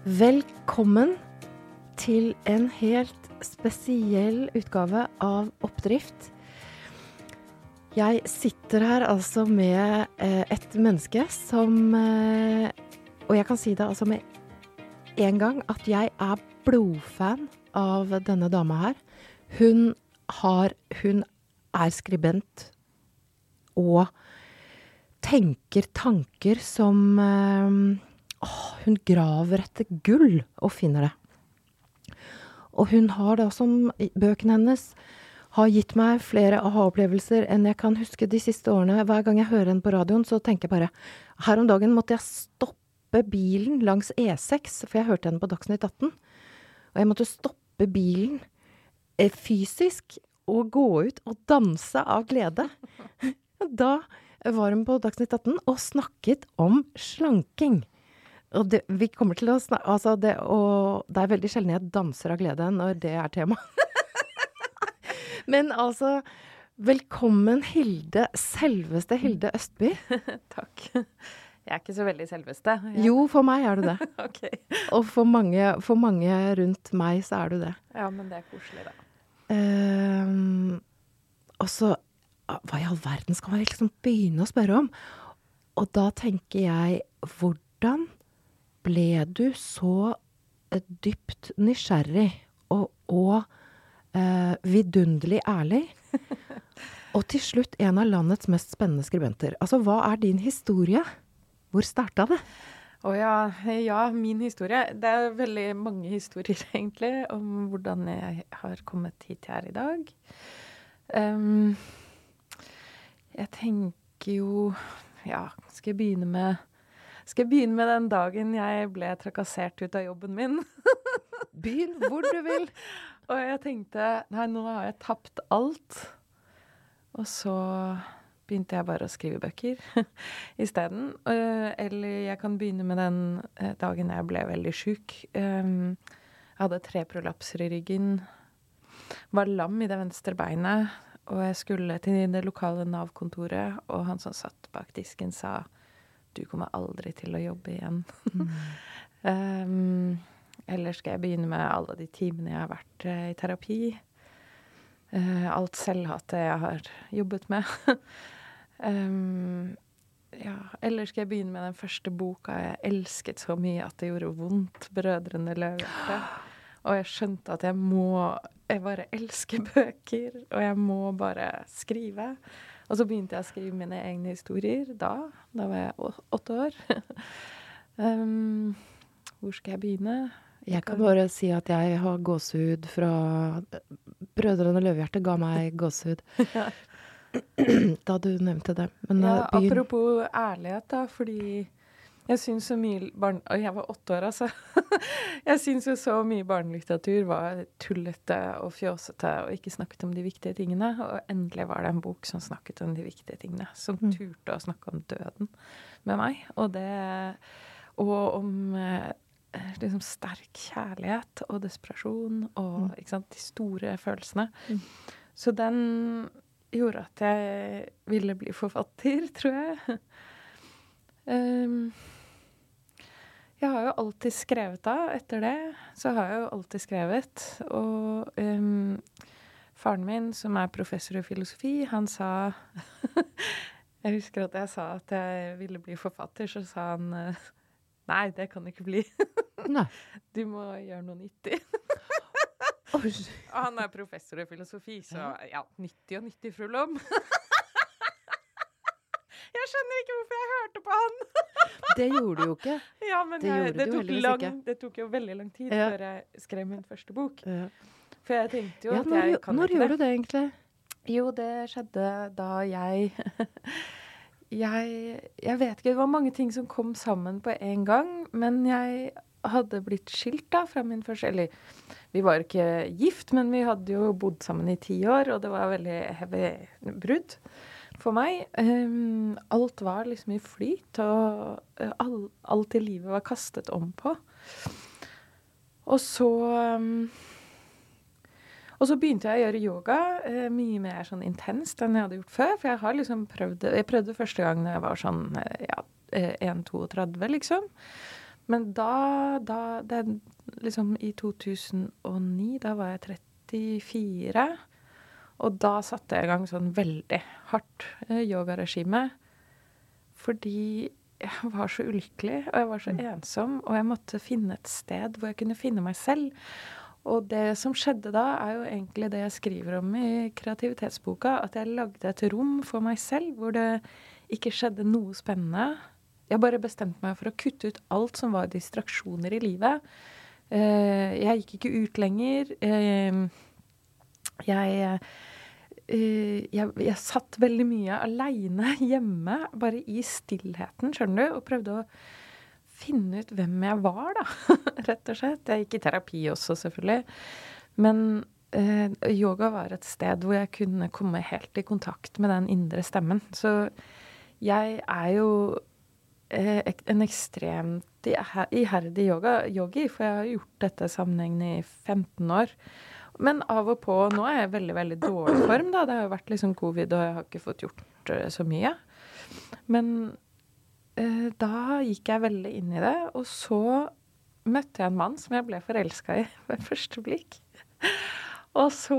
Velkommen til en helt spesiell utgave av Oppdrift. Jeg sitter her altså med eh, et menneske som eh, Og jeg kan si det altså med en gang at jeg er blodfan av denne dama her. Hun har Hun er skribent og tenker tanker som eh, åh, Hun graver etter gull og finner det. Og hun har da som bøkene hennes har gitt meg flere aha-opplevelser enn jeg kan huske de siste årene. Hver gang jeg hører henne på radioen, så tenker jeg bare Her om dagen måtte jeg stoppe bilen langs E6, for jeg hørte henne på Dagsnytt 18. Og jeg måtte stoppe bilen eh, fysisk og gå ut og danse av glede. Da var hun på Dagsnytt 18 og snakket om slanking. Og det, vi kommer til å snakke Altså, det, og det er veldig sjelden jeg danser av glede når det er tema. Men altså Velkommen, Hilde. Selveste Hilde Østby. Takk. Jeg er ikke så veldig selveste. Jeg... Jo, for meg er du det. ok. Og for mange, for mange, rundt meg så er du det. Ja, men det er koselig, da. Um, og så Hva i all verden skal man liksom begynne å spørre om? Og da tenker jeg Hvordan ble du så eh, dypt nysgjerrig og, og uh, vidunderlig ærlig? og til slutt en av landets mest spennende skribenter. Altså, hva er din historie? Hvor starta det? Å oh, ja, ja, min historie. Det er veldig mange historier, egentlig, om hvordan jeg har kommet hit jeg er i dag. Um, jeg tenker jo Ja, skal jeg begynne med skal jeg begynne med den dagen jeg ble trakassert ut av jobben min? Begynn hvor du vil. og jeg tenkte nei, nå har jeg tapt alt. Og så begynte jeg bare å skrive bøker isteden. Uh, eller jeg kan begynne med den uh, dagen jeg ble veldig sjuk. Um, jeg hadde tre prolapser i ryggen. Var lam i det venstre beinet. Og jeg skulle til det lokale Nav-kontoret, og han som satt bak disken, sa du kommer aldri til å jobbe igjen. Mm. um, eller skal jeg begynne med alle de timene jeg har vært uh, i terapi? Uh, alt selvhatet jeg har jobbet med. um, ja, eller skal jeg begynne med den første boka jeg elsket så mye at det gjorde vondt, 'Brødrene Løvehjerte'. Og jeg skjønte at jeg må Jeg bare elsker bøker, og jeg må bare skrive. Og så begynte jeg å skrive mine egne historier da. Da var jeg åtte år. um, hvor skal jeg begynne? Jeg kan bare si at jeg har gåsehud fra Brødrene Løvehjerte ga meg gåsehud. da du nevnte det. Men ja, uh, apropos ærlighet, da, fordi jeg syns så mye barn... Og jeg var åtte år, altså. jeg syns jo så mye barnelitteratur var tullete og fjåsete og ikke snakket om de viktige tingene. Og endelig var det en bok som snakket om de viktige tingene. Som mm. turte å snakke om døden med meg. Og det Og om eh, liksom sterk kjærlighet og desperasjon og mm. ikke sant, de store følelsene. Mm. Så den gjorde at jeg ville bli forfatter, tror jeg. um, jeg har jo alltid skrevet da. Etter det så har jeg jo alltid skrevet. Og um, faren min, som er professor i filosofi, han sa Jeg husker at jeg sa at jeg ville bli forfatter, så sa han Nei, det kan det ikke bli. Nei. Du må gjøre noe nyttig. og han er professor i filosofi, så ja, nyttig og nyttig, fru Lom. Jeg skjønner ikke hvorfor jeg hørte på han. det gjorde du jo ikke. Ja, men det, jeg, det, tok lang, det, tok jo veldig lang tid ja. før jeg skrev min første bok. Ja. For jeg tenkte jo ja, at jeg kan når ikke det. Når gjorde du det egentlig? Jo, det skjedde da jeg jeg, jeg vet ikke. Det var mange ting som kom sammen på en gang. Men jeg hadde blitt skilt da fra min første Eller vi var ikke gift, men vi hadde jo bodd sammen i ti år, og det var veldig heavy brudd for meg. Um, alt var liksom i flyt, og uh, all, alt i livet var kastet om på. Og så um, Og så begynte jeg å gjøre yoga uh, mye mer sånn intenst enn jeg hadde gjort før. For jeg har liksom prøvd Jeg prøvde første gang da jeg var sånn uh, ja, 1,32, liksom. Men da, da det, Liksom i 2009, da var jeg 34. Og da satte jeg i gang sånn veldig hardt eh, yogaregime. Fordi jeg var så ulykkelig, og jeg var så ensom, og jeg måtte finne et sted hvor jeg kunne finne meg selv. Og det som skjedde da, er jo egentlig det jeg skriver om i kreativitetsboka. At jeg lagde et rom for meg selv hvor det ikke skjedde noe spennende. Jeg bare bestemte meg for å kutte ut alt som var distraksjoner i livet. Eh, jeg gikk ikke ut lenger. Eh, jeg, jeg, jeg satt veldig mye aleine hjemme, bare i stillheten, skjønner du, og prøvde å finne ut hvem jeg var, da. Rett og slett. Jeg gikk i terapi også, selvfølgelig. Men eh, yoga var et sted hvor jeg kunne komme helt i kontakt med den indre stemmen. Så jeg er jo eh, en ekstremt iherdig yoga, yogi, for jeg har gjort dette sammenhengende i 15 år. Men av og på Nå er jeg i veldig, veldig dårlig form, da. Det har jo vært liksom covid, og jeg har ikke fått gjort uh, så mye. Men eh, da gikk jeg veldig inn i det, og så møtte jeg en mann som jeg ble forelska i ved første blikk. og så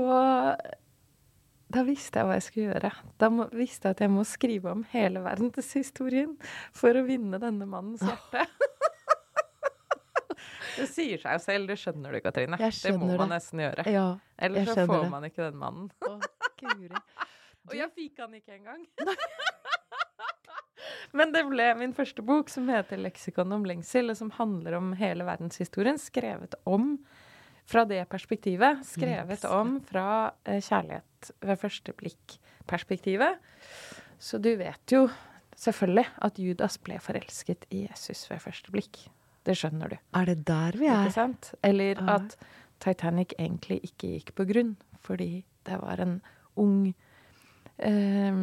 Da visste jeg hva jeg skulle gjøre. Da må, visste jeg at jeg må skrive om hele verdenshistorien for å vinne denne mannens hjerte. Det sier seg jo selv, det skjønner du, Katrine. det må man nesten gjøre. Ja, Ellers så får det. man ikke den mannen. Å, Og jeg fikk han ikke engang. Men det ble min første bok, som heter 'Leksikon om lengsel', og som handler om hele verdenshistorien, skrevet om fra det perspektivet. Skrevet om fra eh, kjærlighet ved første blikk-perspektivet. Så du vet jo selvfølgelig at Judas ble forelsket i Jesus ved første blikk. Det skjønner du. Er det der vi er? Ikke sant? Eller ja. at Titanic egentlig ikke gikk på grunn, fordi det var en ung eh,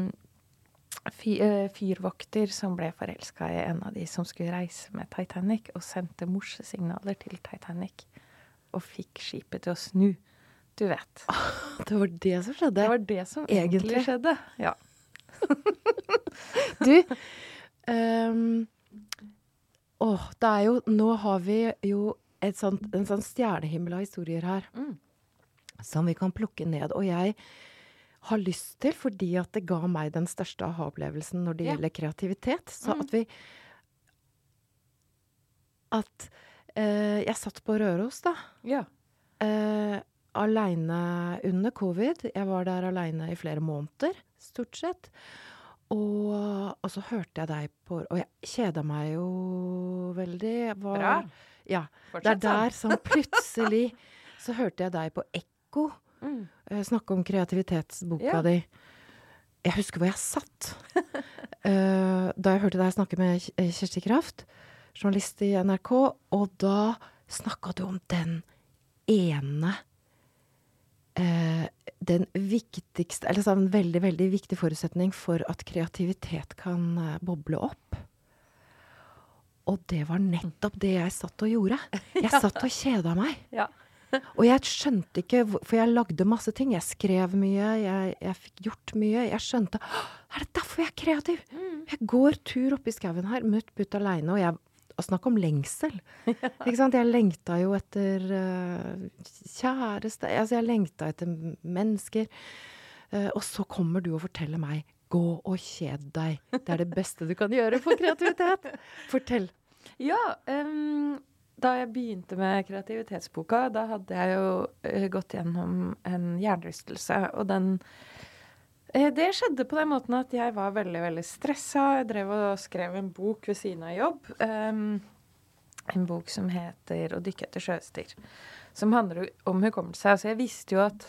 fyrvokter som ble forelska i en av de som skulle reise med Titanic, og sendte morsesignaler til Titanic. Og fikk skipet til å snu. Du vet. Det var det som skjedde? Det var det som egentlig, egentlig skjedde. Ja. du, um, Åh, det er jo Nå har vi jo sånt, en sånn stjernehimmel av historier her mm. som vi kan plukke ned. Og jeg har lyst til, fordi at det ga meg den største aha-opplevelsen når det ja. gjelder kreativitet, så mm. at vi At eh, jeg satt på Røros, da. Ja. Eh, aleine under covid. Jeg var der aleine i flere måneder, stort sett. Og, og, så hørte jeg deg på Og jeg kjeda meg jo veldig. Var, Bra. Ja. Fortsett det er der som plutselig Så hørte jeg deg på Ekko mm. uh, snakke om kreativitetsboka ja. di. Jeg husker hvor jeg satt uh, da jeg hørte deg snakke med Kjersti Kraft, journalist i NRK, og da snakka du om den ene den viktigste Eller en veldig, veldig viktig forutsetning for at kreativitet kan uh, boble opp. Og det var nettopp det jeg satt og gjorde. Jeg satt og kjeda meg. Ja. og jeg skjønte ikke For jeg lagde masse ting. Jeg skrev mye, jeg, jeg fikk gjort mye. Jeg skjønte Er det derfor jeg er kreativ? Mm. Jeg går tur oppi skauen her, mutt putt aleine, og jeg og snakk om lengsel. Ikke sant? Jeg lengta jo etter uh, kjæreste Altså, jeg lengta etter mennesker. Uh, og så kommer du og forteller meg gå og kjed deg. Det er det beste du kan gjøre for kreativitet. Fortell. Ja, um, da jeg begynte med kreativitetsboka, da hadde jeg jo uh, gått gjennom en hjernerystelse. Og den Eh, det skjedde på den måten at jeg var veldig veldig stressa. Jeg drev og skrev en bok ved siden av jobb. Um, en bok som heter 'Å dykke etter sjøstyr'. Som handler om hukommelse. Altså jeg visste jo at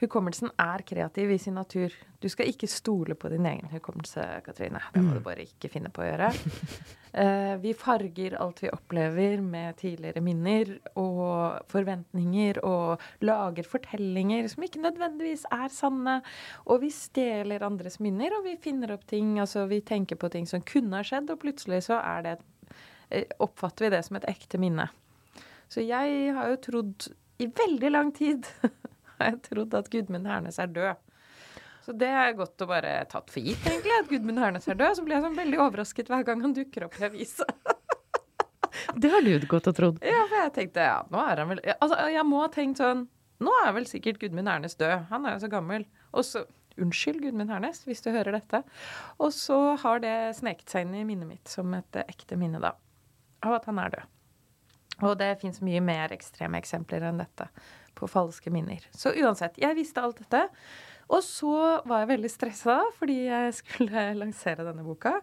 hukommelsen er kreativ i sin natur. Du skal ikke stole på din egen hukommelse, Katrine. Det må du mm. bare ikke finne på å gjøre. Uh, vi farger alt vi opplever med tidligere minner og forventninger, og lager fortellinger som ikke nødvendigvis er sanne. Og vi stjeler andres minner, og vi finner opp ting. Altså vi tenker på ting som kunne ha skjedd, og plutselig så er det uh, oppfatter vi det som et ekte minne. Så jeg har jo trodd i veldig lang tid jeg trodd at Gudmund Hernes er død. Så det er godt å bare tatt for gitt, egentlig, at Gudmund Hernes er død. Så blir jeg sånn veldig overrasket hver gang han dukker opp i avisa. Det har du godt og trodd. Ja, for jeg tenkte ja, nå er han vel Altså, jeg må ha tenkt sånn Nå er vel sikkert Gudmund Hernes død. Han er jo så gammel. Og så Unnskyld, Gudmund Hernes, hvis du hører dette. Og så har det sneket seg inn i minnet mitt som et ekte minne, da. Av at han er død. Og det fins mye mer ekstreme eksempler enn dette på falske minner. Så uansett, jeg visste alt dette. Og så var jeg veldig stressa fordi jeg skulle lansere denne boka.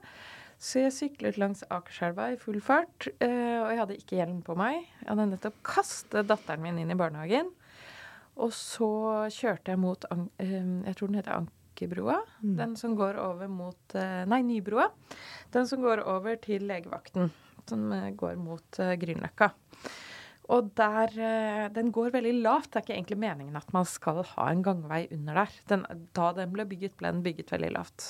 Så jeg syklet langs Akerselva i full fart, eh, og jeg hadde ikke hjelm på meg. Jeg hadde nettopp kastet datteren min inn i barnehagen. Og så kjørte jeg mot eh, Jeg tror den heter Ankerbrua. Mm. Den som går over mot eh, Nei, Nybrua. Den som går over til legevakten. Som går mot Grünerløkka. Og der, Den går veldig lavt. Det er ikke egentlig meningen at man skal ha en gangvei under der. Den, da den ble bygget, ble den bygget veldig lavt.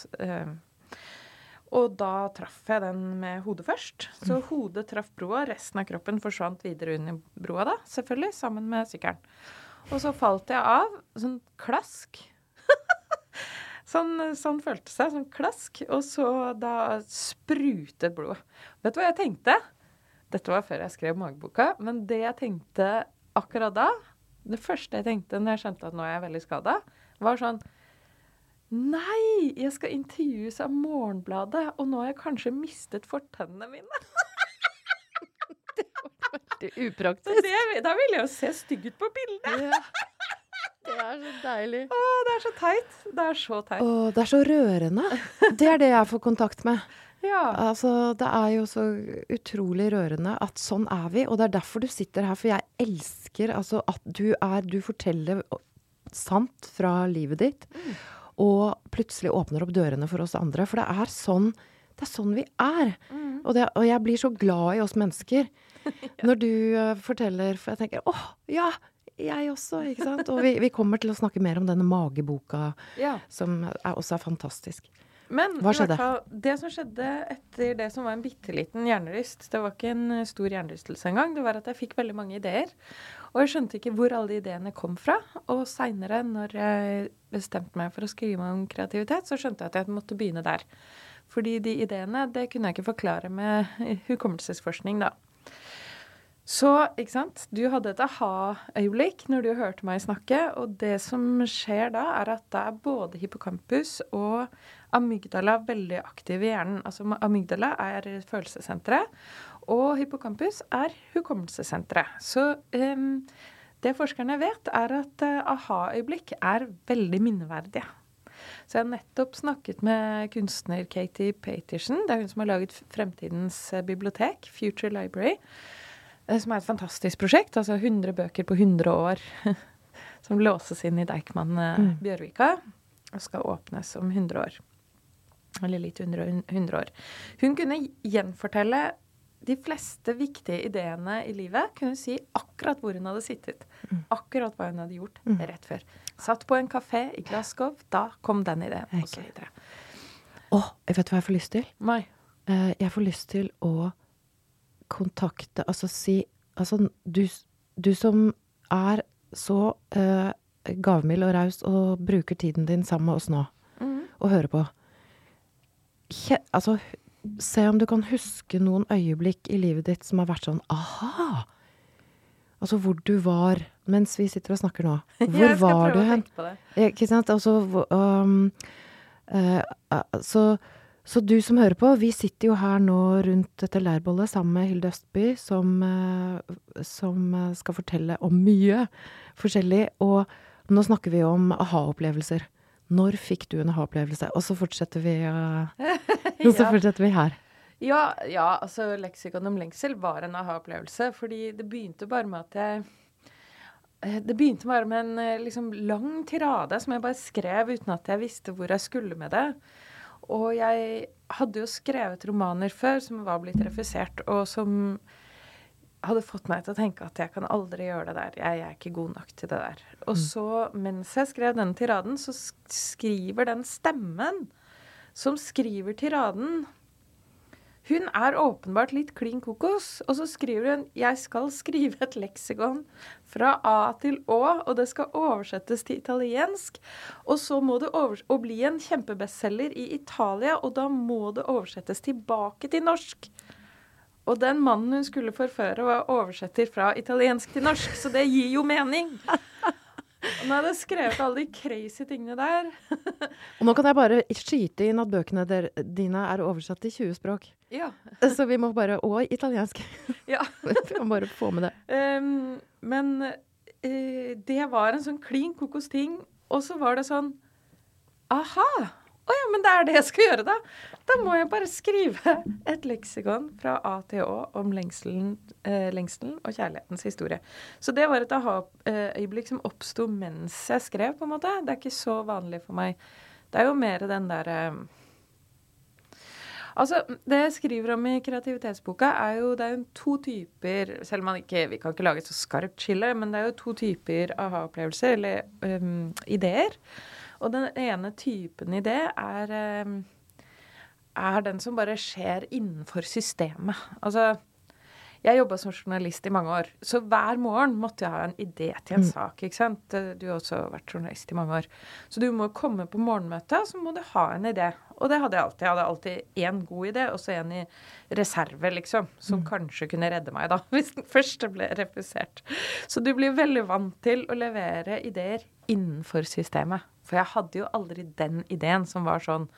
Og da traff jeg den med hodet først. Så mm. hodet traff broa, resten av kroppen forsvant videre under broa da, selvfølgelig, sammen med sykkelen. Og så falt jeg av, sånn klask. Sånn, sånn føltes det, sånn klask. Og så da sprutet blodet. Vet du hva jeg tenkte? Dette var før jeg skrev mageboka, men det jeg tenkte akkurat da, det første jeg tenkte når jeg skjønte at nå er jeg veldig skada, var sånn Nei, jeg skal intervjues av Morgenbladet, og nå har jeg kanskje mistet fortennene mine. det var veldig upraktisk. Det, da ville jeg jo se stygg ut på bildet. Ja. Det er så deilig. Å, det er så teit. Det er så teit. Å, det er så rørende. Det er det jeg får kontakt med. Ja. Altså, det er jo så utrolig rørende at sånn er vi, og det er derfor du sitter her. For jeg elsker altså at du er Du forteller sant fra livet ditt. Mm og plutselig åpner opp dørene for oss andre. For det er sånn, det er sånn vi er. Mm. Og, det, og, jeg blir så glad i oss mennesker ja. når du uh, forteller, for jeg tenker åh, ja! Jeg også, ikke sant? Og vi, vi, kommer til å snakke mer om denne mageboka, ja. som er, også er fantastisk. Men Hva skjedde? Det som skjedde etter det som var en bitte liten hjernerist Det var ikke en eh, stor hjernerystelse engang. Det var at jeg fikk veldig mange ideer. Og jeg skjønte ikke hvor alle de ideene kom fra. Og seinere, når jeg bestemte meg for å skrive om kreativitet, så skjønte jeg at jeg måtte begynne der. Fordi de ideene, det kunne jeg ikke forklare med hukommelsesforskning, da. Så, ikke sant. Du hadde et aha-øyeblikk når du hørte meg snakke. Og det som skjer da, er at da er både hippocampus og amygdala veldig aktive i hjernen. Altså amygdala er følelsessenteret. Og hippocampus er hukommelsessenteret. Så um, det forskerne vet, er at uh, aha-øyeblikk er veldig minneverdige. Så jeg har nettopp snakket med kunstner Katie Paterson. Det er hun som har laget Fremtidens eh, bibliotek, Future Library. Eh, som er et fantastisk prosjekt. Altså 100 bøker på 100 år som låses inn i Deichman mm. Bjørvika og skal åpnes om 100 år. Eller litt under 100 år. Hun kunne gjenfortelle de fleste viktige ideene i livet kunne si akkurat hvor hun hadde sittet. Mm. Akkurat hva hun hadde gjort mm. rett før. Satt på en kafé i Glasgow, da kom den ideen, osv. Å, oh, vet du hva jeg får lyst til? Nei. Uh, jeg får lyst til å kontakte Altså si Altså, du, du som er så uh, gavmild og raus og bruker tiden din sammen med oss nå, mm. og hører på. Kje, altså, se om du kan huske noen øyeblikk i livet ditt som har vært sånn aha! Altså hvor du var mens vi sitter og snakker nå. Hvor var du hen? Ikke sant? Altså, um, uh, uh, så, så, du som hører på, vi sitter jo her nå rundt dette leirbollet sammen med Hilde Østby, som, uh, som skal fortelle om mye forskjellig. Og nå snakker vi om aha-opplevelser. Når fikk du en aha-opplevelse? Og så fortsetter vi, uh, og så fortsetter vi her. Ja, ja, altså leksikon om lengsel var en aha-opplevelse. Fordi det begynte bare med at jeg eh, Det begynte bare med en eh, liksom, lang tirade som jeg bare skrev uten at jeg visste hvor jeg skulle med det. Og jeg hadde jo skrevet romaner før som var blitt refusert, og som hadde fått meg til å tenke at jeg kan aldri gjøre det der. Jeg, er ikke god nok til det der. Og mm. så, mens jeg skrev den tiraden, så skriver den stemmen som skriver tiraden Hun er åpenbart litt klin kokos, og så skriver hun 'Jeg skal skrive et leksikon fra A til Å, og det skal oversettes til italiensk', og så må det og bli en kjempebestselger i Italia, og da må det oversettes tilbake til norsk. Og den mannen hun skulle forføre, var oversetter fra italiensk til norsk, så det gir jo mening. Nå hadde jeg skrevet alle de crazy tingene der. Og nå kan jeg bare skyte inn at bøkene der, dine er oversatt til 20 språk. Ja. Så vi må bare Og italiensk. ja. vi må bare få med det. Um, men uh, det var en sånn klin kokos ting. Og så var det sånn Aha! Å ja, men det er det jeg skal gjøre, da. Da må jeg bare skrive et leksikon fra A til Å om lengselen, eh, lengselen og kjærlighetens historie. Så det var et aha-øyeblikk som oppsto mens jeg skrev, på en måte. Det er ikke så vanlig for meg. Det er jo mer den derre eh, Altså, Det jeg skriver om i kreativitetsboka, er jo det er jo to typer Selv om man ikke, vi kan ikke lage et så skarpt skille, men det er jo to typer aha-opplevelser, eller um, ideer. Og den ene typen idé er, um, er den som bare skjer innenfor systemet. Altså jeg jobba som journalist i mange år, så hver morgen måtte jeg ha en idé til en mm. sak. ikke sant? Du har også vært journalist i mange år. Så du må komme på morgenmøtet, så må du ha en idé. Og det hadde jeg alltid. Jeg hadde alltid én god idé, og så en i reserve, liksom. Som mm. kanskje kunne redde meg, da, hvis den første ble refusert. Så du blir veldig vant til å levere ideer innenfor systemet. For jeg hadde jo aldri den ideen som var sånn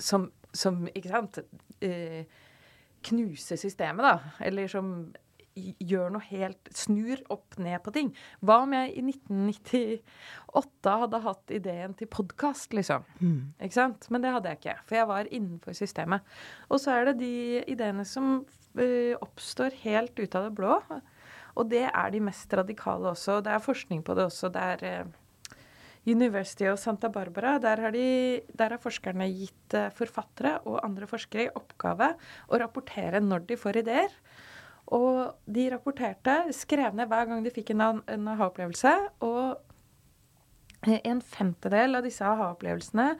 som, som Ikke sant? Eh, knuse systemet, da. Eller som gjør noe helt Snur opp ned på ting. Hva om jeg i 1998 hadde hatt ideen til podkast, liksom? Mm. Ikke sant? Men det hadde jeg ikke. For jeg var innenfor systemet. Og så er det de ideene som uh, oppstår helt ut av det blå. Og det er de mest radikale også. Det er forskning på det også. Det er uh, University of Santa Barbara, der har, de, der har, forskerne gitt eh, forfattere og andre forskere i oppgave å rapportere når de får ideer. Og de rapporterte, skrev ned hver gang de fikk en, en aha-opplevelse. Og en femtedel av disse aha-opplevelsene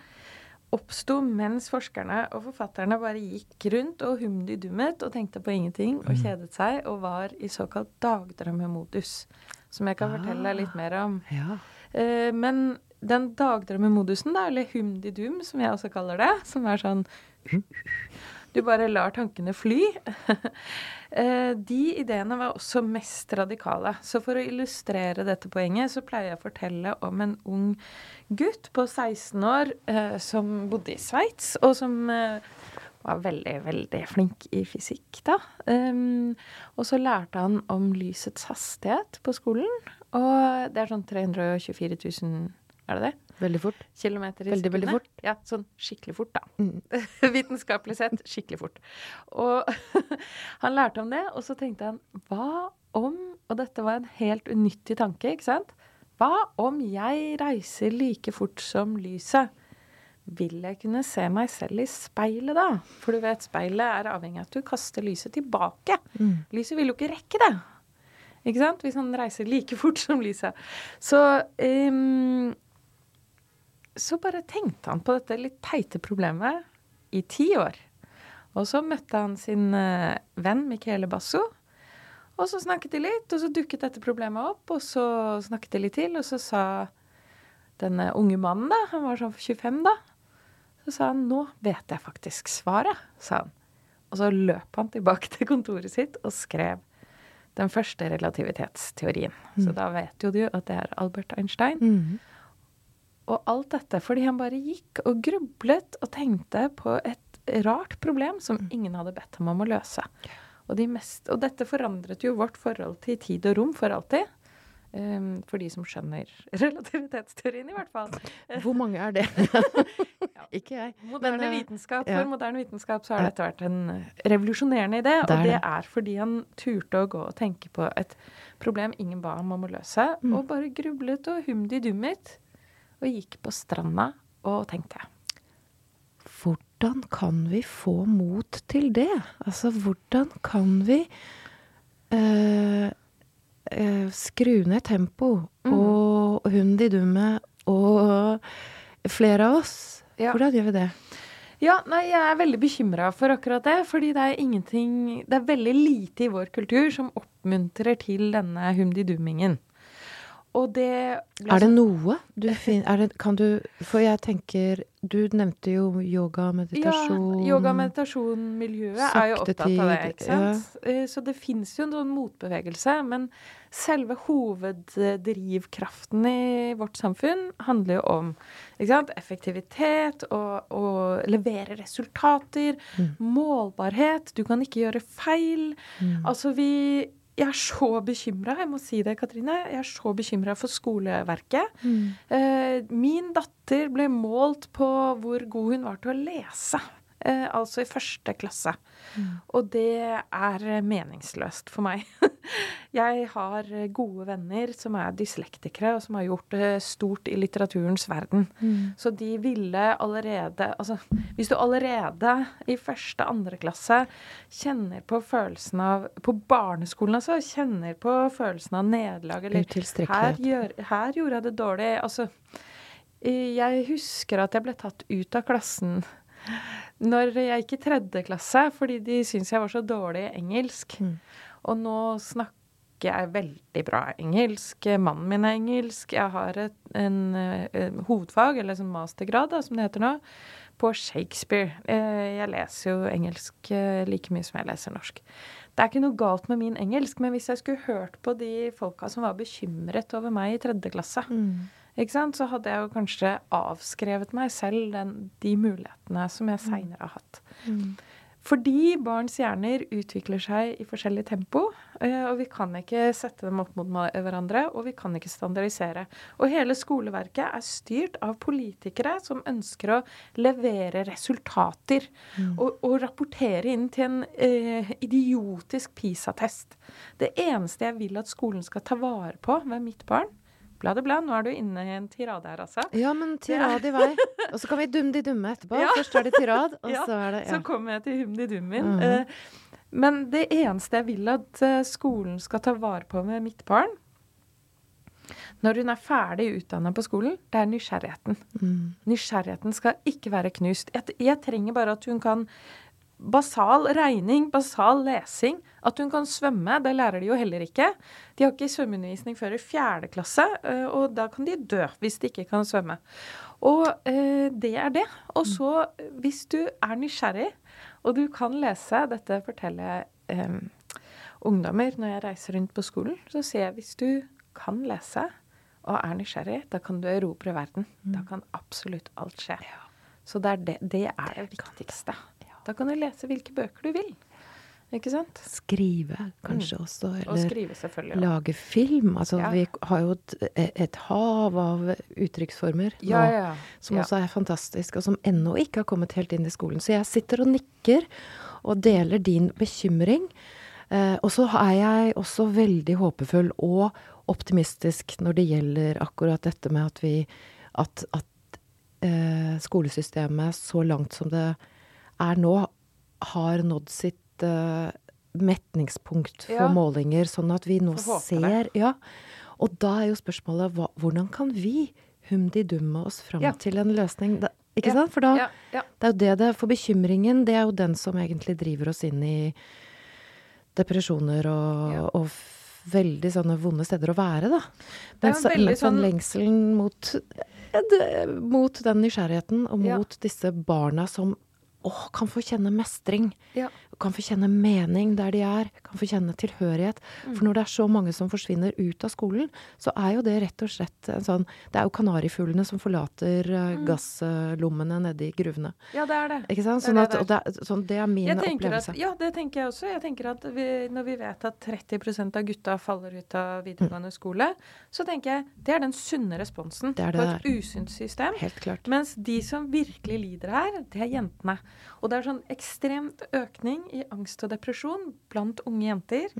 oppsto mens forskerne og forfatterne bare gikk rundt og humdi-dummet og tenkte på ingenting og mm. kjedet seg og var i såkalt dagdrømmemodus. Som jeg kan ah, fortelle litt mer om. Ja. Eh, men den dagdrømmemodusen, da, eller humdi-dum, som jeg også kaller det, som er sånn Du bare lar tankene fly. Eh, de ideene var også mest radikale. Så for å illustrere dette poenget, så pleier jeg å fortelle om en ung gutt på 16 år eh, som bodde i Sveits, og som var veldig, veldig flink i fysikk, da. Og så lærte han om lysets hastighet på skolen. Og det er sånn 324 000, er det det? Veldig fort. Kilometer i veldig, veldig fort. Ja, sånn skikkelig fort, da. Mm. Vitenskapelig sett skikkelig fort. Og han lærte om det, og så tenkte han hva om Og dette var en helt unyttig tanke, ikke sant? Hva om jeg reiser like fort som lyset? Vil jeg kunne se meg selv i speilet da? For du vet, speilet er avhengig av at du kaster lyset tilbake. Mm. Lyset vil jo ikke rekke det. Ikke sant? Hvis han reiser like fort som lyset. Så um, Så bare tenkte han på dette litt teite problemet i ti år. Og så møtte han sin uh, venn Michele Basso. Og så snakket de litt, og så dukket dette problemet opp, og så snakket de litt til, og så sa denne unge mannen, da, han var sånn 25 da, så sa han 'nå vet jeg faktisk svaret', sa han. Og så løp han tilbake til kontoret sitt og skrev den første relativitetsteorien. Mm. Så da vet jo du at det er Albert Einstein. Mm. Og alt dette fordi han bare gikk og grublet og tenkte på et rart problem som mm. ingen hadde bedt ham om å løse. Og, de mest, og dette forandret jo vårt forhold til tid og rom for alltid. Um, for de som skjønner relativitetsteorien, i hvert fall. Hvor mange er det? ja. Ikke jeg. Moderne Men, uh, vitenskap. Ja. For moderne vitenskap så har dette vært en revolusjonerende idé. Det og det er fordi han turte å gå og tenke på et problem ingen ba ham om å løse, mm. og bare grublet og humdi-dummet. Og gikk på stranda og tenkte. Hvordan kan vi få mot til det? Altså, hvordan kan vi uh, eh, skru ned tempo. Mm. Og hun de dumme og flere av oss. Ja. Hvordan gjør vi det? Ja, nei, jeg er veldig bekymra for akkurat det. Fordi det er ingenting Det er veldig lite i vår kultur som oppmuntrer til denne humdidummingen. Og det Er det sånn- noe du finner Kan du For jeg tenker Du nevnte jo yoga, meditasjon Ja, yoga, meditasjon, miljøet er jo opptatt av det, ikke sant. Ja. Så det fins jo en sånn motbevegelse, men selve hoveddrivkraften i vårt samfunn handler jo om sant? effektivitet og å levere resultater, Mm. målbarhet. Du kan ikke gjøre feil. Mm. Altså, vi Jeg er så bekymra, jeg må si det, Katrine. Jeg er så bekymra for skoleverket. Mm. Eh, min datter ble målt på hvor god hun var til å lese. Eh, altså i første klasse. Mm. Og det er meningsløst for meg. jeg har gode venner som er dyslektikere, og som har gjort det stort i litteraturens verden. Mm. Så de ville allerede Altså, hvis du allerede i første, andre klasse kjenner på følelsen av På barneskolen, altså, kjenner på følelsen av nederlag eller her, gjør, her gjorde jeg det dårlig. Altså, eh, jeg husker at jeg ble tatt ut av klassen når jeg gikk i tredje klasse, fordi de syntes jeg var så dårlig i engelsk. Mm. Og nå snakker jeg veldig bra engelsk. Mannen min er engelsk. Jeg har et en, en, hovedfag, eller en mastergrad, da, som det heter nå, på Shakespeare. Eh, jeg leser jo engelsk eh, like mye som jeg leser norsk. Det er ikke noe galt med min engelsk, men hvis jeg skulle hørt på de folka som var bekymret over meg i tredje klasse, Mm. så hadde jeg jo kanskje avskrevet meg selv den, de mulighetene som jeg seinere har hatt. Mm. Fordi barns hjerner utvikler seg i forskjellig tempo, eh, og vi kan ikke sette dem opp mot hverandre, og vi kan ikke standardisere. Og hele skoleverket er styrt av politikere som ønsker å levere resultater Mm. og, og rapportere inn til en eh, idiotisk PISA-test. Det eneste jeg vil at skolen skal ta vare på ved mitt barn Bla, bla, nå er du inne i en tirade her, altså. Ja, men tirad i vei. Og så kan vi dumme de dumme etterpå. Ja. Først er det tirad, og Ja, så er det Ja. Så kommer jeg til humdi-dummin. Mm -hmm. uh, men det eneste jeg vil at eh, skolen skal ta vare på med mitt barn, når hun er ferdig utdanna på skolen, det er nysgjerrigheten. Mm. Nysgjerrigheten skal ikke være knust. Jeg, jeg trenger bare at hun kan basal regning, basal lesing. At hun kan svømme, det lærer de jo heller ikke. De har ikke svømmeundervisning før i fjerde klasse, eh, og da kan de dø hvis de ikke kan svømme. Og eh, det er det. Og så, hvis du er nysgjerrig, og du kan lese Dette forteller jeg eh, ungdommer når jeg reiser rundt på skolen. Så sier jeg hvis du kan lese og er nysgjerrig, da kan du erobre verden. Da kan absolutt alt skje. Så det er det, det er det viktigste. Da kan du lese hvilke bøker du vil. Ikke sant? Skrive kanskje også, Og skrive, selvfølgelig. lage film. Altså, Ja. vi har jo et, et hav av uttrykksformer Ja, Ja, ja. som også er fantastisk, og som ennå ikke har kommet helt inn i skolen. Så jeg sitter og nikker og deler din bekymring. Eh, og så er jeg også veldig håpefull og optimistisk når det gjelder akkurat dette med at vi At, at eh, skolesystemet, så langt som det er nå, har nådd sitt uh, metningspunkt for Ja. målinger, sånn at vi nå ser Ja. Og da er jo spørsmålet hva, hvordan kan vi humdidumme oss fram Ja. til en løsning? Da, ikke sant? For da, det er jo det det For bekymringen, det er jo den som egentlig driver oss inn i depresjoner og, og veldig sånne vonde steder å være, da. Men så, den sånn- lengselen mot, mot den nysgjerrigheten, og mot disse barna som åh, kan få kjenne mestring, Ja. kan få kjenne mening der de er, kan få kjenne tilhørighet. Mm. For når det er så mange som forsvinner ut av skolen, så er jo det rett og slett en sånn Det er jo kanarifuglene som forlater eh, Mm. gasslommene nede i gruvene. ja, det er det. Ikke sant? Det Sånn at, det er. det, sånn, det er min opplevelse. at, ja, det tenker jeg også. Jeg tenker at vi, Når vi vet at 30% av gutta faller ut av videregående skole, så tenker jeg det er den sunne responsen Det er på et usunt system. Helt klart. Mens de som virkelig lider her, det er jentene. Og det er sånn ekstremt økning i angst og depresjon blant unge jenter.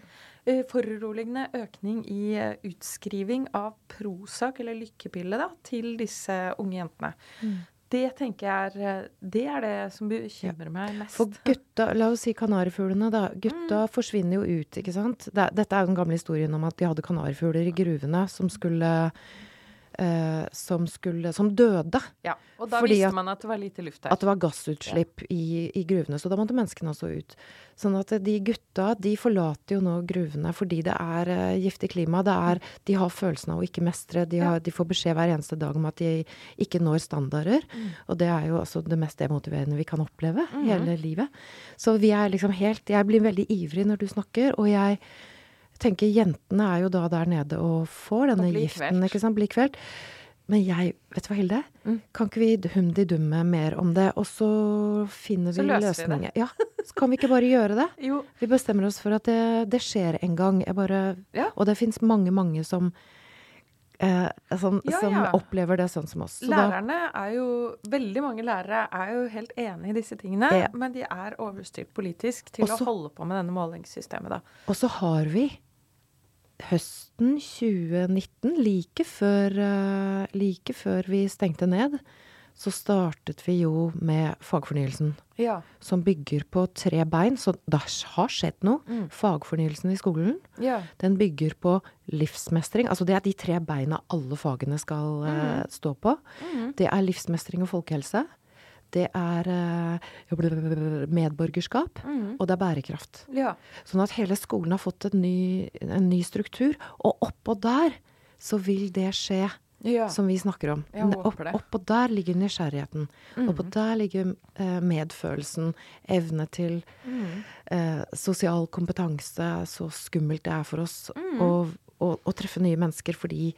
Eh, Foruroligende økning i eh, utskriving av Prozac, eller lykkepille, da, til disse unge jentene. Mm. Det tenker jeg er eh, Det er det som bekymrer meg mest. For gutta, la oss si kanarifuglene, da. Gutta Mm. forsvinner jo ut, ikke sant. Dette er jo den gamle historien om at de hadde kanarifugler i gruvene som skulle eh, som, skulle, som døde. Ja, Og da visste at- man at det var lite luft her. At det var gassutslipp i, i gruvene. Så da måtte menneskene også ut. Sånn at de gutta de forlater jo nå gruvene fordi det er eh, giftig klima. Det er, de har følelsen av å ikke mestre. De, har, de får beskjed hver eneste dag om at de ikke når standarder. Og det er jo altså det mest demotiverende vi kan oppleve hele livet. Så vi er liksom helt Jeg blir veldig ivrig når du snakker, og jeg tenker jentene er jo da der nede og får denne Og giften, kvelt. ikke sant. Blir kvelt. Men jeg Vet du hva, Hilde? Mm. Kan ikke vi humdi-dumme mer om det, og så finner vi løsninger? Ja, så kan vi ikke bare gjøre det? Jo, Vi bestemmer oss for at det, det skjer en gang. Jeg bare, Ja. Og det fins mange, mange som, eh, som, Ja, som opplever det sånn som oss. Så lærerne er jo Veldig mange lærere er jo helt enig i disse tingene, Ja. men de er overstyrt politisk til Også- å holde på med denne målingssystemet, da. og så har vi høsten 2019, like før, eh, like før vi stengte ned, så startet vi jo med fagfornyelsen. Ja. Som bygger på tre bein. Så det har skjedd noe. Mm. Fagfornyelsen i skolen. ja. Den bygger på livsmestring. Altså det er de tre beina alle fagene skal eh, stå på. Mm. Det er livsmestring og folkehelse. Det er eh, medborgerskap. mm. Og det er bærekraft. ja. Sånn at hele skolen har fått en ny, en ny struktur. Og oppå der så vil det skje ja. som vi snakker om. Opp, oppå der ligger nysgjerrigheten. Mm. Oppå der ligger eh, medfølelsen, evne til mm. eh, sosial kompetanse, så skummelt det er for oss mm. å, å, å treffe nye mennesker fordi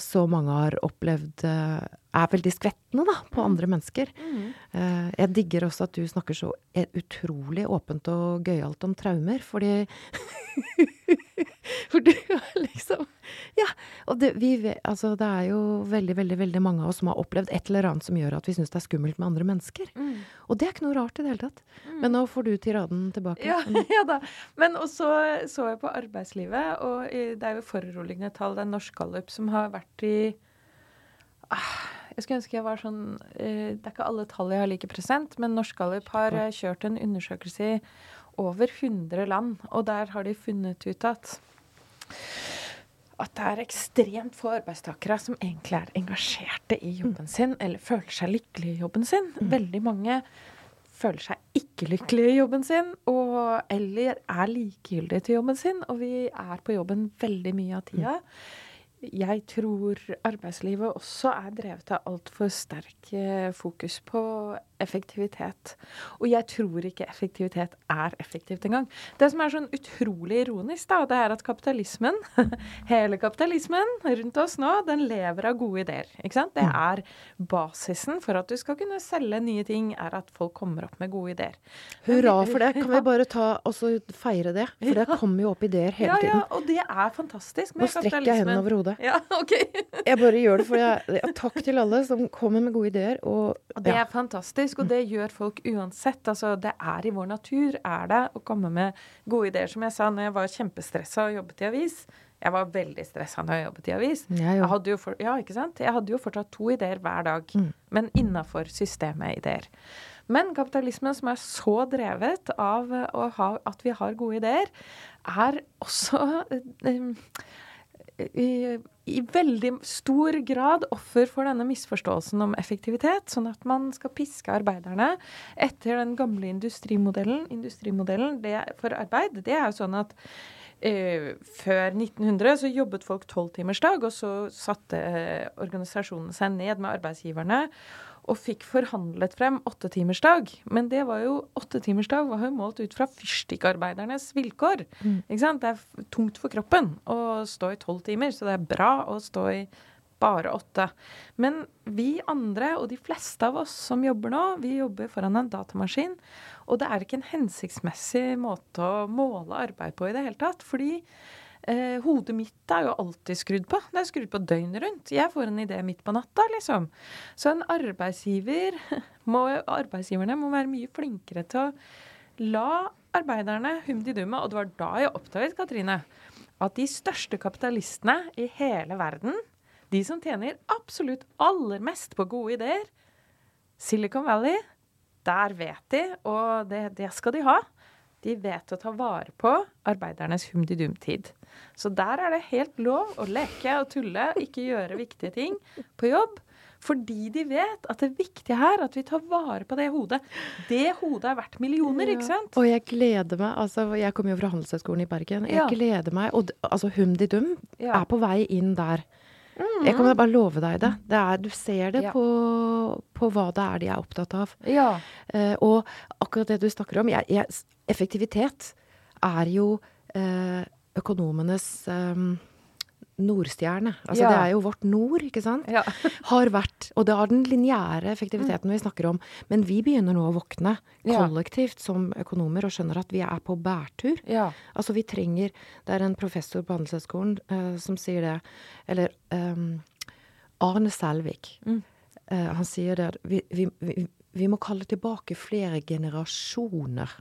så mange har opplevd eh, Er veldig skvettende da, på andre mennesker. Mhm. Eh, jeg digger også at du snakker så eh, utrolig åpent og gøyalt om traumer, fordi For du har liksom Ja. Og det, vi, altså, det er jo veldig, veldig veldig mange av oss som har opplevd et eller annet som gjør at vi syns det er skummelt med andre mennesker. Mm. Og det er ikke noe rart i det hele tatt. Men nå får du tiraden tilbake. Ja, ja da. Men også så jeg på arbeidslivet, og det er jo foruroligende tall. Det er Norsk Gallup som har vært i ah, Jeg skulle ønske jeg var sånn eh, Det er ikke alle tall jeg har like present, men Norsk Gallup har eh, kjørt en undersøkelse i over 100 land, og der har de funnet ut at at det er ekstremt få arbeidstakere som egentlig er engasjerte i jobben sin, eller føler seg lykkelige i jobben sin. Veldig mange føler seg ikke lykkelige i jobben sin, og, eller er likegyldige til jobben sin. Og vi er på jobben veldig mye av tida. Jeg tror arbeidslivet også er drevet av altfor sterk eh, fokus på effektivitet. Og jeg tror ikke effektivitet er effektivt engang. Det som er sånn utrolig ironisk, da, det er at kapitalismen, hele kapitalismen rundt oss nå, den lever av gode ideer. Ikke sant? Det er basisen for at du skal kunne selge nye ting, er at folk kommer opp med gode ideer. Hurra for det. Kan vi bare ta og feire det? For det kommer jo opp ideer hele tiden. Ja, ja, og det er fantastisk med kapitalismen. Nå strekker jeg hendene over hodet. Ja, ok. Jeg bare gjør det, for jeg, ja, takk til alle som kommer med gode ideer. Og, Og det ja. er fantastisk, og det gjør folk uansett. Altså, det er i vår natur, er det, å komme med gode ideer. Som jeg sa når jeg var kjempestressa og jobbet i avis. Jeg var veldig stressa når jeg jobbet i avis. Jeg Jeg hadde jo, for, ja, jeg hadde jo fortsatt to ideer hver dag, Mm. men innafor systemet ideer. Men kapitalismen, som er så drevet av ha, at vi har gode ideer, er også eh, i, i veldig stor grad offer for denne misforståelsen om effektivitet, sånn at man skal piske arbeiderne etter den gamle industrimodellen. Industrimodellen det, for arbeid, det er jo sånn at eh, før 1900 så jobbet folk tolvtimersdag, og så satte eh, organisasjonene seg ned med arbeidsgiverne og fikk forhandlet frem åttetimersdag. Men det var jo åttetimersdag var jo målt ut fra fyrstikkarbeidernes vilkår. Ikke sant? Det er tungt for kroppen å stå i tolv timer, så det er bra å stå i bare åtte. Men vi andre, og de fleste av oss som jobber nå, vi jobber foran en datamaskin. Og det er ikke en hensiktsmessig måte å måle arbeid på i det hele tatt. Fordi eh, hodet mitt er jo alltid skrudd på. Det er skrudd på døgnet rundt. Jeg får en idé midt på natta, liksom. Så en arbeidsgiver må, arbeidsgiverne må være mye flinkere til å la arbeiderne humdi-dumme. Og det var da jeg oppdaget, Katrine, at de største kapitalistene i hele verden, de som tjener absolutt aller mest på gode ideer, Silicon Valley, der vet de, og det, det skal de ha. De vet å ta vare på arbeidernes humdidum-tid. Så der er det helt lov å leke og tulle, ikke gjøre viktige ting på jobb. Fordi de vet at det viktige her er at vi tar vare på det hodet. Det hodet er verdt millioner, ja. ikke sant? Og jeg gleder meg. altså Jeg kommer jo fra Handelshøyskolen i Bergen. Jeg ja. gleder meg. Og altså Humdidum ja. er på vei inn der. Mm. Jeg kan bare love deg det. det er, du ser det ja. på, på, hva det er de er opptatt av. Ja. Uh, og akkurat det du snakker om jeg, jeg, Effektivitet er jo uh, økonomenes um, Nordstjerne. Altså ja. det er jo vårt nord, ikke sant? Ja. har vært Og det har den lineære effektiviteten mm. vi snakker om. Men vi begynner nå å våkne kollektivt ja. som økonomer og skjønner at vi er på bærtur. Altså vi trenger Det er en professor på Handelshøyskolen uh, som sier det. Eller um, Arne Selvik. Mm. Uh, han sier det vi, vi, vi, vi, må kalle tilbake flere generasjoner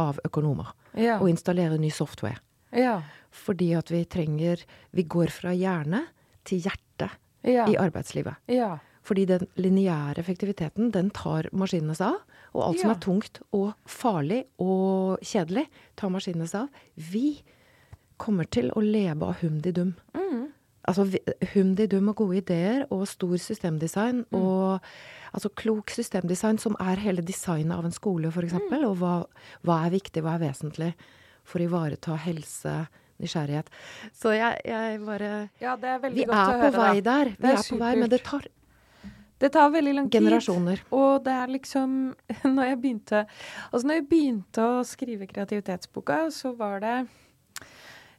av økonomer. Og installere ny software. Ja. Fordi at vi trenger Vi går fra hjerne til hjerte ja. i arbeidslivet. Ja. Fordi den lineære effektiviteten, den tar maskinene seg av. Og alt som er tungt og farlig og kjedelig, tar maskinene seg av. Vi kommer til å leve av humdi-dum. Mm. Altså humdi-dum og gode ideer og stor systemdesign mm. og altså klok systemdesign som er hele designet av en skole, f.eks. Mm. Og hva, hva er viktig, hva er vesentlig for å ivareta helse, nysgjerrighet. Så jeg, jeg bare Ja, det er veldig godt er å på høre, vei da. der. Vi er, er på vei, men det tar det tar veldig lang tid. Generasjoner. Og det er liksom Når jeg begynte Altså når jeg begynte å skrive kreativitetsboka, så var det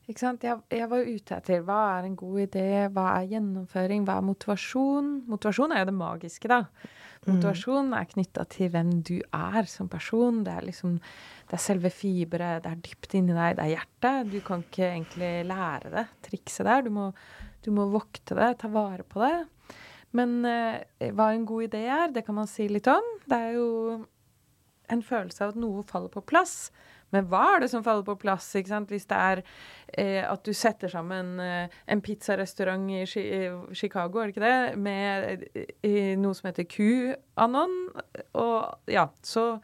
ikke sant? Jeg, jeg var ute etter hva er en god idé, hva er gjennomføring, hva er motivasjon? Motivasjon er jo det magiske, da. Mm. Motivasjon er knytta til hvem du er som person. Det er liksom det er selve fiberet, det er dypt inni deg, det er hjertet. Du kan ikke egentlig lære det, trikset der. Du må, du må vokte det, ta vare på det. Men eh, hva en god idé er, det kan man si litt om. Det er jo en følelse av at noe faller på plass. Men hva er det som faller på plass? ikke sant? Hvis det er eh, at du setter sammen eh, en pizzarestaurant i Chicago, er det ikke det, med eh, noe som heter QAnon, og ja, så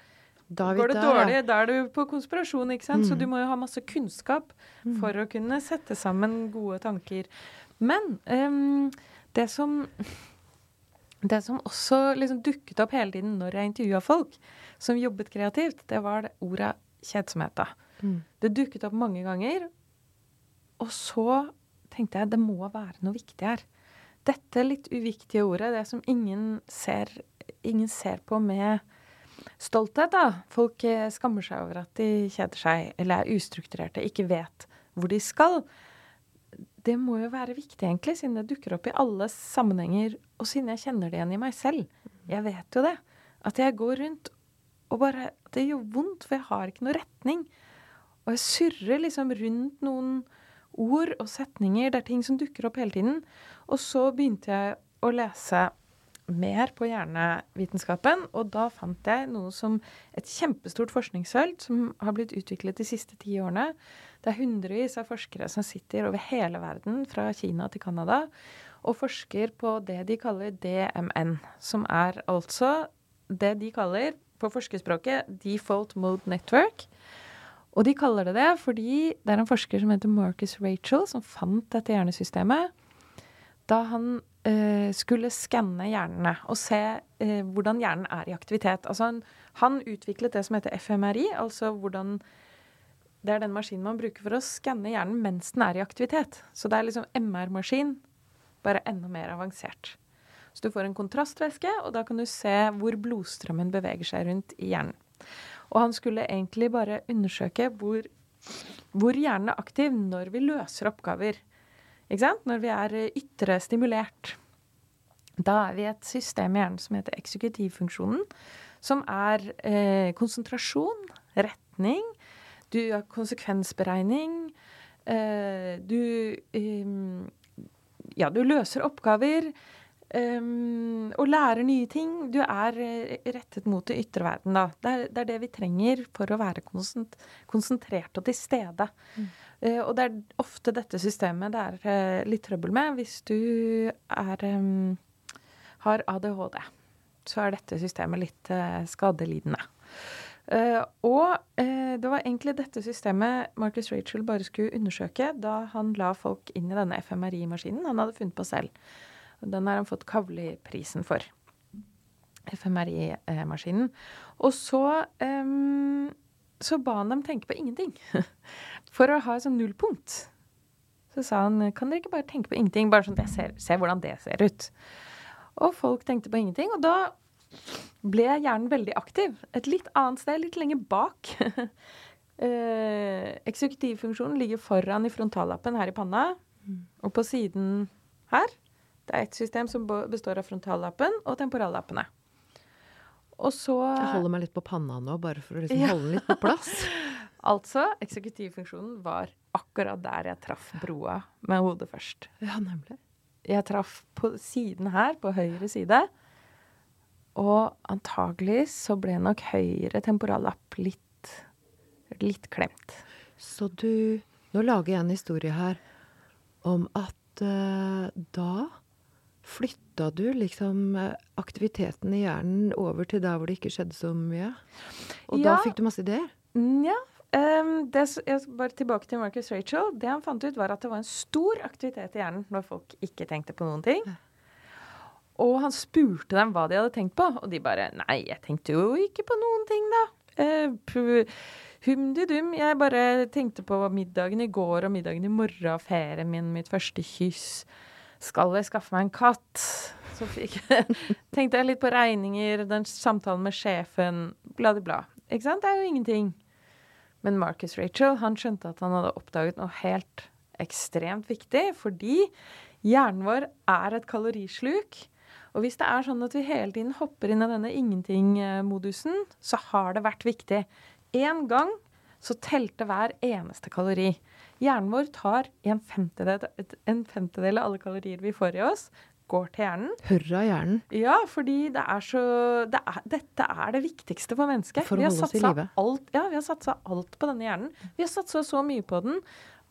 går det dårlig. Da er du på konspirasjon, ikke sant. Mm. Så du må jo ha masse kunnskap mm. for å kunne sette sammen gode tanker. Men um, det som det som også liksom dukket opp hele tiden når jeg intervjua folk som jobbet kreativt, det var det ordet kjedsomhet, da. Mm. Det dukket opp mange ganger. Og så tenkte jeg det må være noe viktig her. Dette litt uviktige ordet, det som ingen ser, ingen ser på med stolthet, da. Folk eh, skammer seg over at de kjeder seg, eller er ustrukturerte, ikke vet hvor de skal. Det må jo være viktig, egentlig, siden det dukker opp i alle sammenhenger, og siden jeg kjenner det igjen i meg selv. Jeg vet jo det. At jeg går rundt og bare Det gjør vondt, for jeg har ikke noe retning. Og jeg surrer liksom rundt noen ord og setninger. Det er ting som dukker opp hele tiden. Og så begynte jeg å lese mer på hjernevitenskapen, og da fant jeg noe som et kjempestort forskningsfelt som har blitt utviklet de siste ti årene. Det er hundrevis av forskere som sitter over hele verden, fra Kina til Canada, og forsker på det de kaller DMN, som er altså det de kaller på forskerspråket Default Mode Network. Og de kaller det det fordi det er en forsker som heter Marcus Rachel, som fant dette hjernesystemet da han eh, skulle skanne hjernene og se eh, hvordan hjernen er i aktivitet. Altså han, han, utviklet det som heter FMRI, altså hvordan Det er den maskinen man bruker for å skanne hjernen mens den er i aktivitet. Så det er liksom MR-maskin, bare enda mer avansert. Så du får en kontrastvæske, og da kan du se hvor blodstrømmen beveger seg rundt i hjernen. Og han skulle egentlig bare undersøke hvor, hvor hjernen er aktiv når vi løser oppgaver. Ikke sant? Når vi er ytre stimulert. Da er vi et system i hjernen som heter eksekutivfunksjonen, som er eh, konsentrasjon, retning, du har konsekvensberegning, eh, du eh, Ja, du løser oppgaver. Um, og lærer nye ting. Du er eh, rettet mot det ytre verden, da. Det er, det er, det vi trenger for å være konsentrert og til stede. Mm. Uh, og det er ofte dette systemet det er uh, litt trøbbel med hvis du er, um, har ADHD. Så er dette systemet litt uh, skadelidende. Og det var egentlig dette systemet Marcus Rachel bare skulle undersøke da han la folk inn i denne FMRI-maskinen han hadde funnet på selv. Den har han fått Kavli-prisen for. FMRI-maskinen. Og så um, så ba han dem tenke på ingenting. For å ha et sånt nullpunkt. Så sa han kan dere ikke bare tenke på ingenting, bare sånn at jeg ser, ser hvordan det ser ut. Og folk tenkte på ingenting. Og da ble hjernen veldig aktiv. Et litt annet sted, litt lenger bak. eh, eksekutivfunksjonen ligger foran i frontallappen her i panna. Mm. Og på siden her Det er et system som består av frontallappen og temporallappene. Og så Jeg holder meg litt på panna nå, bare for å liksom ja. holde den litt på plass. altså, eksekutivfunksjonen var akkurat der jeg traff broa med hodet først. Ja, nemlig. Jeg traff på siden her, på høyre side. Og antagelig så ble nok høyre temporallapp litt, litt klemt. Så du Nå lager jeg en historie her om at uh, da flytta du liksom aktiviteten i hjernen over til der hvor det ikke skjedde så mye? Og ja. da fikk du masse ideer? Ja. Um, det, jeg, bare tilbake til Marcus Rachel. Det han fant ut, var at det var en stor aktivitet i hjernen når folk ikke tenkte på noen ting. Og han spurte dem hva de hadde tenkt på, og de bare Nei, jeg tenkte jo ikke på noen ting, da. Uh, Humdi-dum. Jeg bare tenkte på middagen i går og middagen i morgen, ferien min, mitt første kyss. Skal jeg skaffe meg en katt? Så fikk, tenkte jeg litt på regninger, den samtalen med sjefen, bla, bla. Ikke sant? Det er jo ingenting. Men Marcus Rachel han skjønte at han hadde oppdaget noe helt ekstremt viktig, fordi hjernen vår er et kalorisluk. Og hvis det er sånn at vi hele tiden hopper inn i denne ingenting-modusen, så har det vært viktig. En gang så telte hver eneste kalori. Hjernen vår tar en femtedel, en femtedel av alle kalorier vi får i oss, går til hjernen. Hurra hjernen. Ja, fordi det er så det er, Dette er det viktigste for mennesket. For å holde oss i live. Alt, ja, vi har satsa alt på denne hjernen. Vi har satsa så mye på den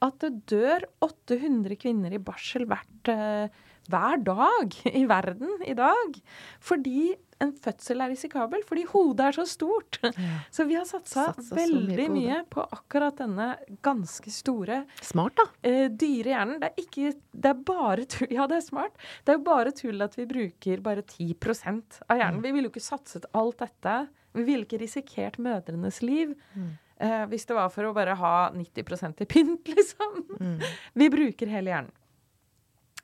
at det dør 800 kvinner i barsel hvert uh, hver dag i verden i dag. Fordi en fødsel er risikabel, fordi hodet er så stort. Ja. Så vi har satsa, veldig mye, mye, på akkurat denne ganske store Smart, da. Eh, dyre hjernen. Det er ikke Det er bare tull. Ja, det er smart. Det er jo bare tull at vi bruker bare 10 av hjernen. Mm. Vi ville jo ikke satset alt dette. Vi ville ikke risikert mødrenes liv. Mm. Eh, hvis det var for å bare ha 90% i pynt, liksom. Mm. Vi bruker hele hjernen.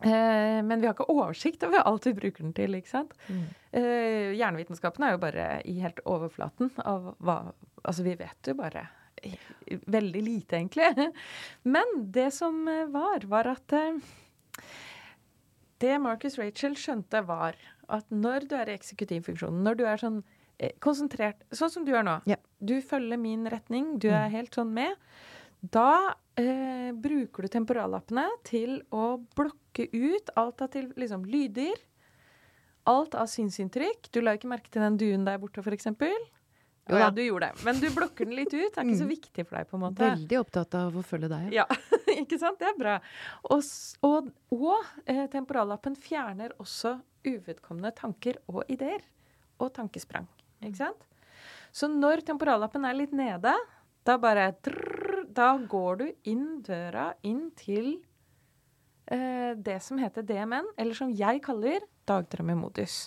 Eh, men vi har ikke oversikt over alt vi bruker den til. ikke sant? Mm. Eh, hjernevitenskapen er jo bare i helt overflaten av hva Altså, vi vet jo bare veldig lite, egentlig. Men det som eh, var, var at Det Marcus Rachel skjønte, var at når du er i eksekutivfunksjonen, når du er sånn konsentrert, sånn som du er nå ja. Du følger min retning, du er mm. helt sånn med. Da eh, bruker du temporallappene til å blokke ut alt av til, liksom, lyder. Alt av synsinntrykk. Du la ikke merke til den duen der borte, f.eks. Jo ja, du gjorde det. Men du blokker den litt ut. Det er ikke så mm. viktig for deg. på en måte. Veldig opptatt av å følge deg. Ja, ikke sant? Det er bra. Og, og, og eh, temporallappen fjerner også uvedkommende tanker og ideer. Og tankesprang. Ikke sant? Så når temporallappen er litt nede, da bare da går du inn døra inn til det som heter DMN, eller som jeg kaller dagdrømmemodus.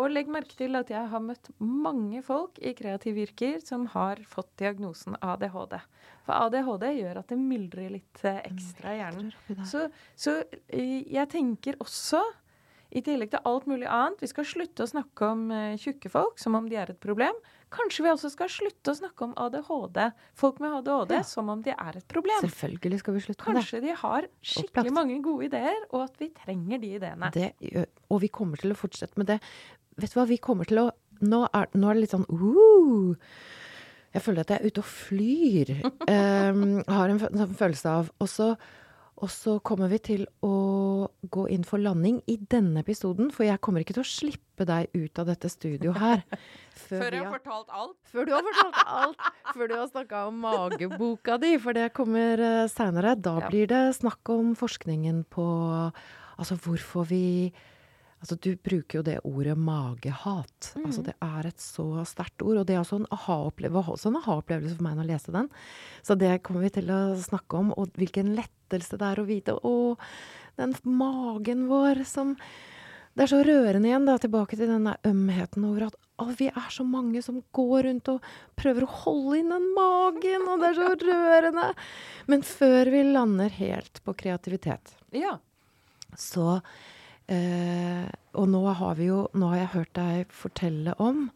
Og legg merke til at jeg har møtt mange folk i kreative yrker som har fått diagnosen ADHD. For ADHD gjør at det myldrer litt eh, ekstra i hjernen. Så, så eh, jeg tenker også i tillegg til alt mulig annet. Vi skal slutte å snakke om uh, tjukke folk som om de er et problem. Kanskje vi også skal slutte å snakke om ADHD, folk med ADHD, ja. som om de er et problem. Selvfølgelig skal vi slutte med det. Kanskje de har skikkelig mange gode ideer, og at vi trenger de ideene. Det, og vi kommer til å fortsette med det. Vet du hva, vi kommer til å Nå er, nå er det litt sånn uh, Jeg føler at jeg er ute og flyr. um, har en en følelse av Og så og så kommer vi til å gå inn for landing i denne episoden, for jeg kommer ikke til å slippe deg ut av dette studioet her. Før, før jeg har fortalt alt? Før du har fortalt alt. før du har snakka om mageboka di, for det kommer uh, seinere. Da ja. blir det snakk om forskningen på Altså hvorfor vi Altså, du bruker jo det ordet magehat. Mm. Altså, det er et så sterkt ord. Og det er også en aha-opplevelse aha for meg når jeg leste den. Så det kommer vi til å snakke om. Og hvilken lettelse det er å vite. Å, den magen vår som Det er så rørende igjen, da, tilbake til denne ømheten over at å, vi er så mange som går rundt og prøver å holde inn den magen, og det er så rørende. Men før vi lander helt på kreativitet, Ja. så eh, Og nå har vi jo Nå har jeg hørt deg fortelle om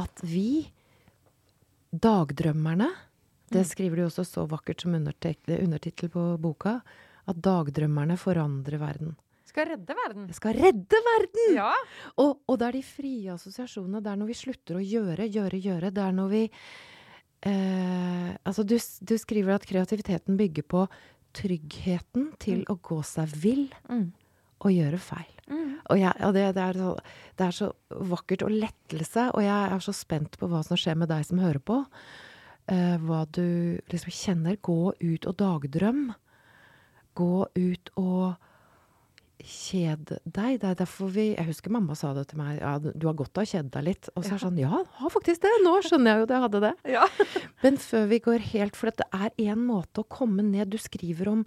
at vi, dagdrømmerne Det skriver du også så vakkert som undertittel på boka. At dagdrømmerne forandrer verden. Skal redde verden. Skal redde verden! Ja. Og, og det er de frie assosiasjonene. Det er når vi slutter å gjøre, gjøre, gjøre. Det er når vi eh, Altså, du, du skriver at kreativiteten bygger på tryggheten til å gå seg vill Mm. Og gjøre feil. Mm. Og, jeg, og det, det, er så, det er så vakkert og lettelse, og jeg er så spent på hva som skjer med deg som hører på. Uh, hva du liksom kjenner. Gå ut og dagdrøm. Gå ut og kjede deg. Det er derfor vi Jeg husker mamma sa det til meg. Ja, du har godt av å kjede deg litt. Og så er det sånn Ja, har faktisk det. Nå skjønner jeg jo at jeg hadde det. Ja. Men før vi går helt For det er én måte å komme ned Du skriver om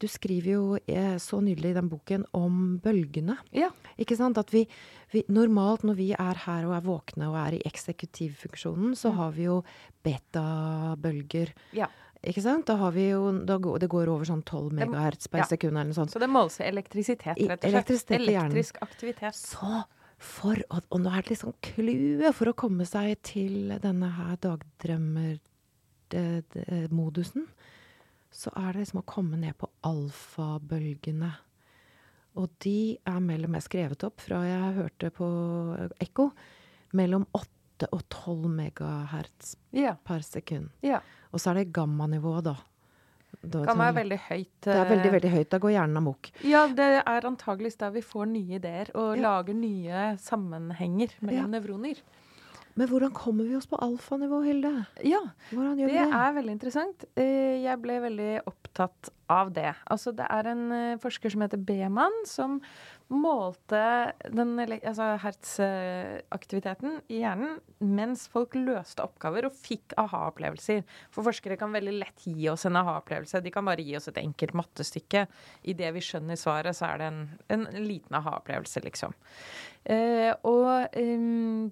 Du skriver jo eh, så nydelig i den boken om bølgene. ja. Ikke sant? At vi, vi Normalt når vi er her og er våkne og er i eksekutivfunksjonen, så har vi jo betabølger. ja. Ikke sant? Da har vi jo da går, Det går over sånn 12 MHz megahertz per ja. sekund eller noe sånt. Så det måles elektrisitet, rett og slett. Elektrisk aktivitet. Så for å, Og nå er det liksom clouet for å komme seg til denne her dagdrømmer-modusen. Så er det liksom å komme ned på alfabølgene. Og de er mellom Jeg skrevet opp fra jeg hørte på ekko. Mellom 8 og 12 megahertz yeah. per sekund. Yeah. Og så er det gammanivået, da. da Kan være veldig høyt. det er veldig, eh, veldig høyt. Da går hjernen amok. Ja, det er antageligvis der vi får nye ideer og Ja. lager nye sammenhenger mellom nevroner. Men hvordan kommer vi oss på alfanivå, Hilde? Ja, det det? er veldig interessant. Eh, Jeg ble veldig opptatt av det. Altså, det er en eh, forsker som heter Beman, som målte den altså hertzaktiviteten i hjernen mens folk løste oppgaver og fikk aha-opplevelser. For forskere kan veldig lett gi oss en aha-opplevelse. De kan bare gi oss et enkelt mattestykke. Idet vi skjønner svaret, så er det en, en liten aha-opplevelse, liksom. Eh, og eh,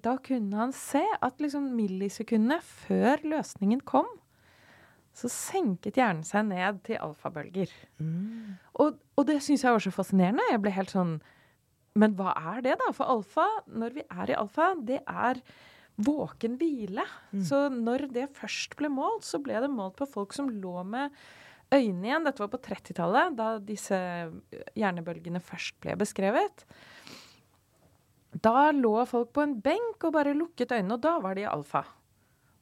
da kunne han se at liksom millisekundene før løsningen kom, så senket hjernen seg ned til alfabølger. Mm. Og, og det syns jeg var så fascinerende. Jeg ble helt sånn Men hva er det, da? For alfa, når vi er i alfa, det er våken hvile. Så når det først ble målt, så ble det målt på folk som lå med øynene igjen. Dette var på 30-tallet, da disse hjernebølgene først ble beskrevet. Da lå folk på en benk og bare lukket øynene, og da var de i alfa.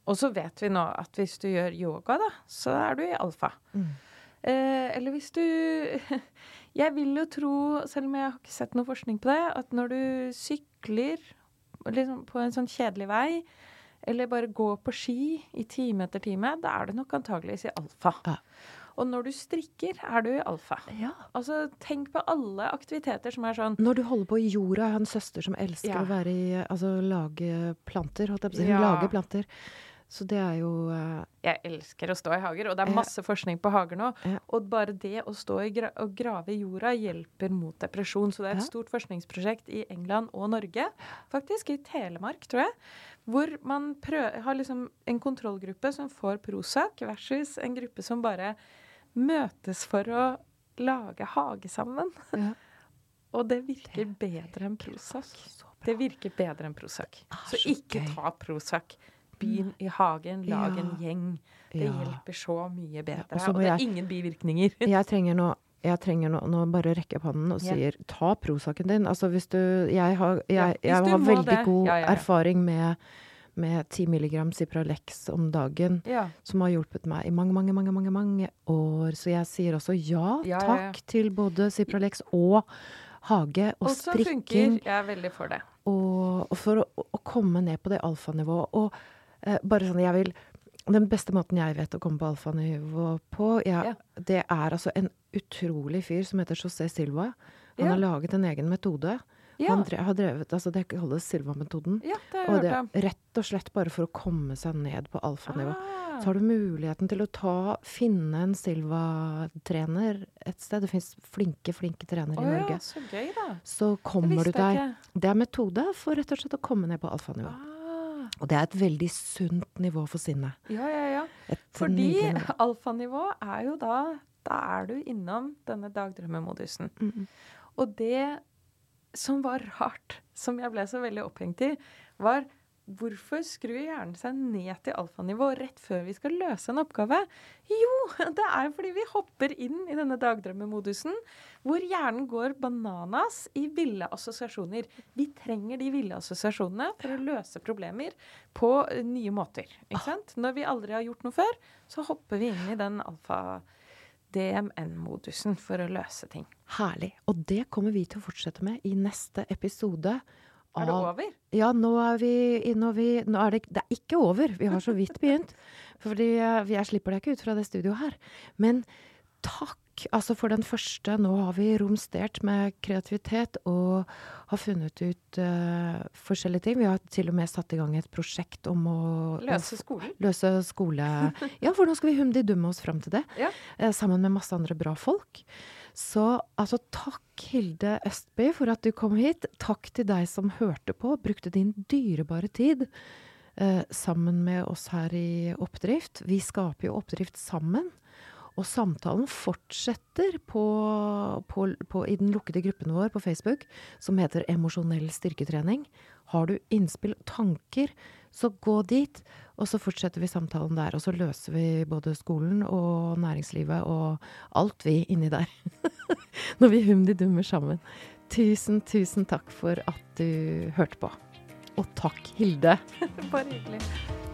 Og så vet vi nå at hvis du gjør yoga, da, så er du i alfa. Mm. Eh, eller hvis du Jeg vil jo tro, selv om jeg har ikke sett noe forskning på det, at når du sykler liksom på en sånn kjedelig vei, eller bare går på ski i time etter time, da er du nok antageligvis i alfa. Ja. Og når du strikker, er du i alfa. Ja. Altså, tenk på alle aktiviteter som er sånn Når du holder på i jorda, jeg har en søster som elsker Ja. å være i Altså lage planter, holdt jeg på å si. Hun Ja. lager planter. Så det er jo uh, Jeg elsker å stå i hager, og det er masse forskning på hager nå. Ja. Og bare det å stå i gra og grave i jorda hjelper mot depresjon. Så det er et stort forskningsprosjekt i England og Norge, faktisk, i Telemark, tror jeg, hvor man har liksom en kontrollgruppe som får Prozac, versus en gruppe som bare møtes for å lage hage sammen. ja. Og det virker bedre enn Prozac. Det virker bedre enn Prozac. Så så ikke ta Prozac. Begynn i hagen, lag Ja. en gjeng. Det Ja. hjelper så mye bedre. og og det er jeg- ingen bivirkninger. Jeg trenger nå jeg trenger nå, nå bare rekke opp hånden og sier yeah. ta Prozacen din. Altså hvis du Jeg har, jeg, Ja, jeg har veldig god Ja, ja, ja. erfaring med med 10 mg Cipralex om dagen, Ja. som har hjulpet meg i mange, mange, mange mange, mange år. Så jeg sier også ja, Ja, ja, takk ja. til både Cipralex og hage og Og som strikking. funker. Jeg er veldig for det. Og, og for å, å komme ned på det alfanivået. Og bare sånn, jeg vil Den beste måten jeg vet å komme på alfanivå på, ja, Ja. det er altså en utrolig fyr som heter José Silva. Han Ja. har laget en egen metode Ja. Han drev, har drevet altså Det kalles Silva-metoden. Ja, det har Og det hørt om. er rett og slett bare for å komme seg ned på alfanivå. Ah. Så har du muligheten til å ta, finne en Silva-trener et sted. Det fins flinke, flinke trenere oh, i ja, Norge. så gøy, da. Så kommer du deg. Det er metode for rett og slett å komme ned på alfanivå. Ah. Og det er et veldig sunt nivå for sinnet. Ja, ja, ja. Et Fordi alfanivå er jo da Da er du innom denne dagdrømmemodusen. Mm. Og det som var rart, som jeg ble så veldig opphengt i, var hvorfor skrur hjernen seg ned til alfanivå rett før vi skal løse en oppgave? Jo, det er fordi vi hopper inn i denne dagdrømmemodusen, hvor hjernen går bananas i ville assosiasjoner. Vi trenger de ville assosiasjonene for å løse problemer på eh, nye måter. Ikke sant? Når vi aldri har gjort noe før, så hopper vi inn i den alfa-DMN-modusen for å løse ting. Herlig. Og det kommer vi til å fortsette med i neste episode. Er det over? Ja, nå er vi, nå er vi nå er det, det er ikke over. Vi har så vidt begynt. Fordi eh, jeg slipper deg ikke ut fra det studioet her. Men takk altså for den første. Nå har vi romstert med kreativitet og har funnet ut uh, forskjellige ting. Vi har til og med satt i gang et prosjekt om å Løse skolen? løse skole... Ja, for nå skal vi humdidumme oss fram til det. Ja. Uh, sammen med masse andre bra folk. Så altså takk, Hilde Østby, for at du kom hit. Takk til deg som hørte på, brukte din dyrebare tid eh, sammen med oss her i Oppdrift. Vi skaper jo Oppdrift sammen. Og samtalen fortsetter på, på, på, i den lukkede gruppen vår på Facebook, som heter Emosjonell styrketrening. Har du innspill, tanker, så gå dit. Og så fortsetter vi samtalen der. Og så løser vi både skolen og næringslivet og alt vi inni der. Når vi humdi-dummer sammen. Tusen, tusen takk for at du hørte på. Og takk, Hilde. Bare hyggelig.